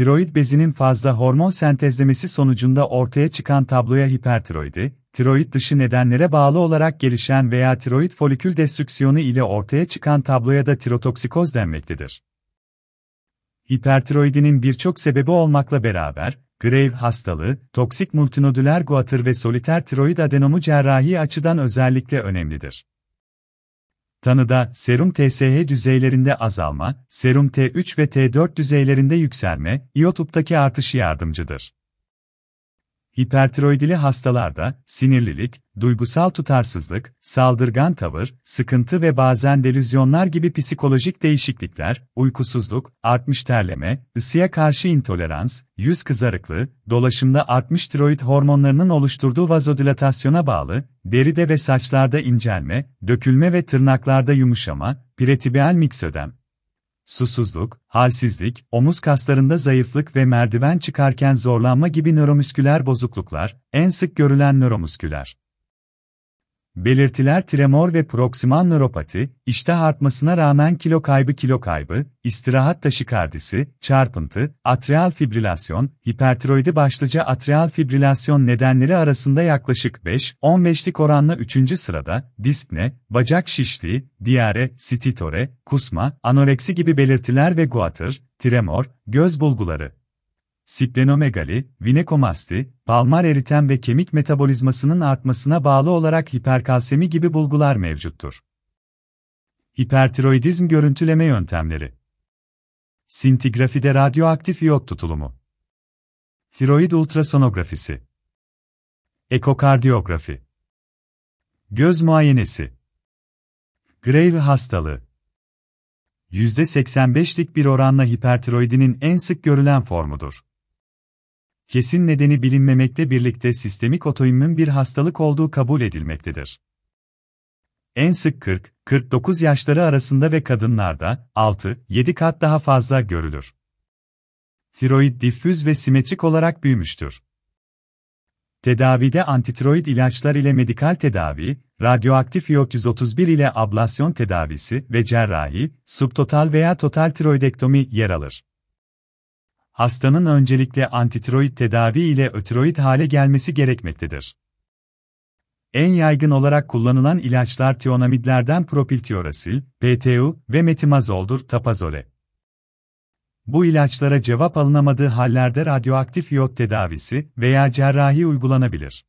tiroid bezinin fazla hormon sentezlemesi sonucunda ortaya çıkan tabloya hipertiroidi, tiroid dışı nedenlere bağlı olarak gelişen veya tiroid folikül destrüksiyonu ile ortaya çıkan tabloya da tirotoksikoz denmektedir. Hipertiroidinin birçok sebebi olmakla beraber, Grave hastalığı, toksik multinodüler guatr ve soliter tiroid adenomu cerrahi açıdan özellikle önemlidir. Tanıda, serum TSH düzeylerinde azalma, serum T3 ve T4 düzeylerinde yükselme, iyotuptaki artışı yardımcıdır. Hipertiroidili hastalarda, sinirlilik, duygusal tutarsızlık, saldırgan tavır, sıkıntı ve bazen delüzyonlar gibi psikolojik değişiklikler, uykusuzluk, artmış terleme, ısıya karşı intolerans, yüz kızarıklığı, dolaşımda artmış tiroid hormonlarının oluşturduğu vazodilatasyona bağlı, deride ve saçlarda incelme, dökülme ve tırnaklarda yumuşama, pretibial miksödem, susuzluk, halsizlik, omuz kaslarında zayıflık ve merdiven çıkarken zorlanma gibi nöromüsküler bozukluklar, en sık görülen nöromusküler. Belirtiler tremor ve proksimal nöropati, iştah artmasına rağmen kilo kaybı kilo kaybı, istirahat taşikardisi, çarpıntı, atrial fibrilasyon, hipertiroidi başlıca atrial fibrilasyon nedenleri arasında yaklaşık 5-15'lik oranla 3. sırada, dispne, bacak şişliği, diyare, stitore, kusma, anoreksi gibi belirtiler ve guatr, tremor, göz bulguları, Splenomegali, vinekomasti, palmar eritem ve kemik metabolizmasının artmasına bağlı olarak hiperkalsemi gibi bulgular mevcuttur. Hipertiroidizm görüntüleme yöntemleri. Sintigrafide radyoaktif iyot tutulumu. Tiroid ultrasonografisi. Ekokardiyografi Göz muayenesi. Grave hastalığı. %85'lik bir oranla hipertiroidinin en sık görülen formudur kesin nedeni bilinmemekte birlikte sistemik otoimmün bir hastalık olduğu kabul edilmektedir. En sık 40-49 yaşları arasında ve kadınlarda 6-7 kat daha fazla görülür. Tiroid diffüz ve simetrik olarak büyümüştür. Tedavide antitiroid ilaçlar ile medikal tedavi, radyoaktif iot 131 ile ablasyon tedavisi ve cerrahi, subtotal veya total tiroidektomi yer alır hastanın öncelikle antitiroid tedavi ile ötiroid hale gelmesi gerekmektedir. En yaygın olarak kullanılan ilaçlar tionamidlerden propiltiyorasil, PTU ve metimazoldur, tapazole. Bu ilaçlara cevap alınamadığı hallerde radyoaktif iot tedavisi veya cerrahi uygulanabilir.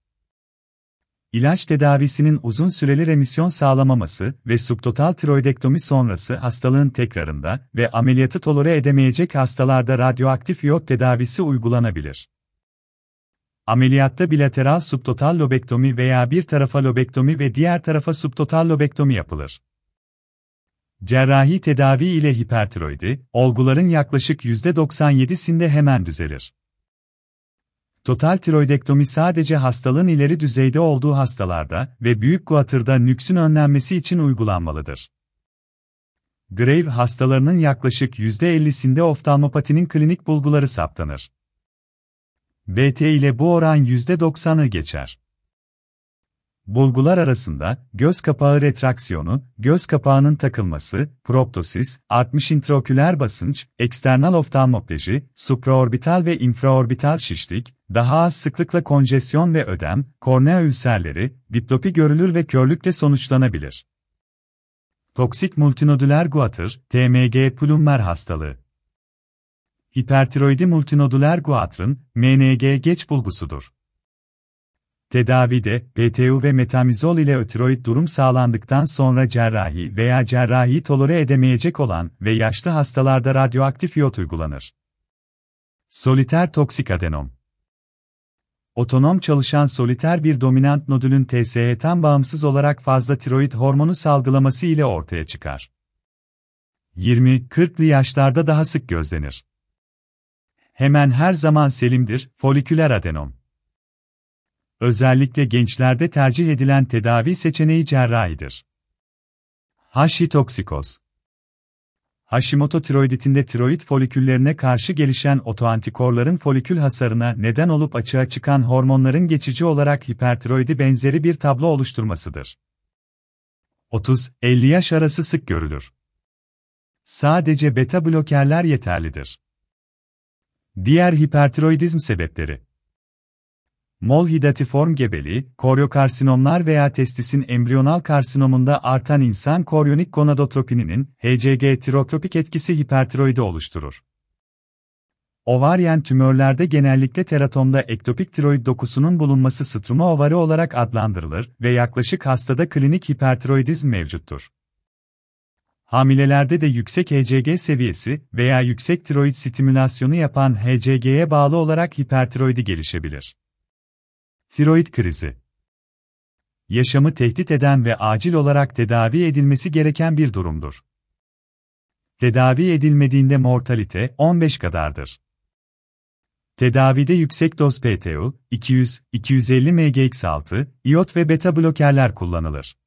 İlaç tedavisinin uzun süreli remisyon sağlamaması ve subtotal tiroidektomi sonrası hastalığın tekrarında ve ameliyatı tolere edemeyecek hastalarda radyoaktif iot tedavisi uygulanabilir. Ameliyatta bilateral subtotal lobektomi veya bir tarafa lobektomi ve diğer tarafa subtotal lobektomi yapılır. Cerrahi tedavi ile hipertiroidi, olguların yaklaşık %97'sinde hemen düzelir. Total tiroidektomi sadece hastalığın ileri düzeyde olduğu hastalarda ve büyük guatırda nüksün önlenmesi için uygulanmalıdır. Grave hastalarının yaklaşık %50'sinde oftalmopatinin klinik bulguları saptanır. BT ile bu oran %90'ı geçer. Bulgular arasında, göz kapağı retraksiyonu, göz kapağının takılması, proptosis, artmış intraoküler basınç, eksternal oftalmopleji, supraorbital ve infraorbital şişlik, daha az sıklıkla konjesyon ve ödem, kornea ülserleri, diplopi görülür ve körlükle sonuçlanabilir. Toksik multinodüler guatr, TMG plummer hastalığı. Hipertiroidi multinodüler guatrın, MNG geç bulgusudur. Tedavide, PTU ve metamizol ile ötiroid durum sağlandıktan sonra cerrahi veya cerrahi tolere edemeyecek olan ve yaşlı hastalarda radyoaktif iyot uygulanır. Soliter toksik adenom Otonom çalışan soliter bir dominant nodülün TSH'ten bağımsız olarak fazla tiroid hormonu salgılaması ile ortaya çıkar. 20-40'lı yaşlarda daha sık gözlenir. Hemen her zaman selimdir, foliküler adenom. Özellikle gençlerde tercih edilen tedavi seçeneği cerrahidir. toksikoz Hashimoto tiroiditinde tiroid foliküllerine karşı gelişen otoantikorların folikül hasarına neden olup açığa çıkan hormonların geçici olarak hipertiroidi benzeri bir tablo oluşturmasıdır. 30-50 yaş arası sık görülür. Sadece beta blokerler yeterlidir. Diğer hipertiroidizm sebepleri Mol hidatiform gebeliği, koryokarsinomlar veya testisin embriyonal karsinomunda artan insan koryonik gonadotropininin, HCG tirotropik etkisi hipertiroidi oluşturur. Ovaryen tümörlerde genellikle teratomda ektopik tiroid dokusunun bulunması struma ovari olarak adlandırılır ve yaklaşık hastada klinik hipertiroidizm mevcuttur. Hamilelerde de yüksek HCG seviyesi veya yüksek tiroid stimülasyonu yapan HCG'ye bağlı olarak hipertiroidi gelişebilir. Tiroid krizi Yaşamı tehdit eden ve acil olarak tedavi edilmesi gereken bir durumdur. Tedavi edilmediğinde mortalite 15 kadardır. Tedavide yüksek doz PTU, 200-250 mgx6, iot ve beta blokerler kullanılır.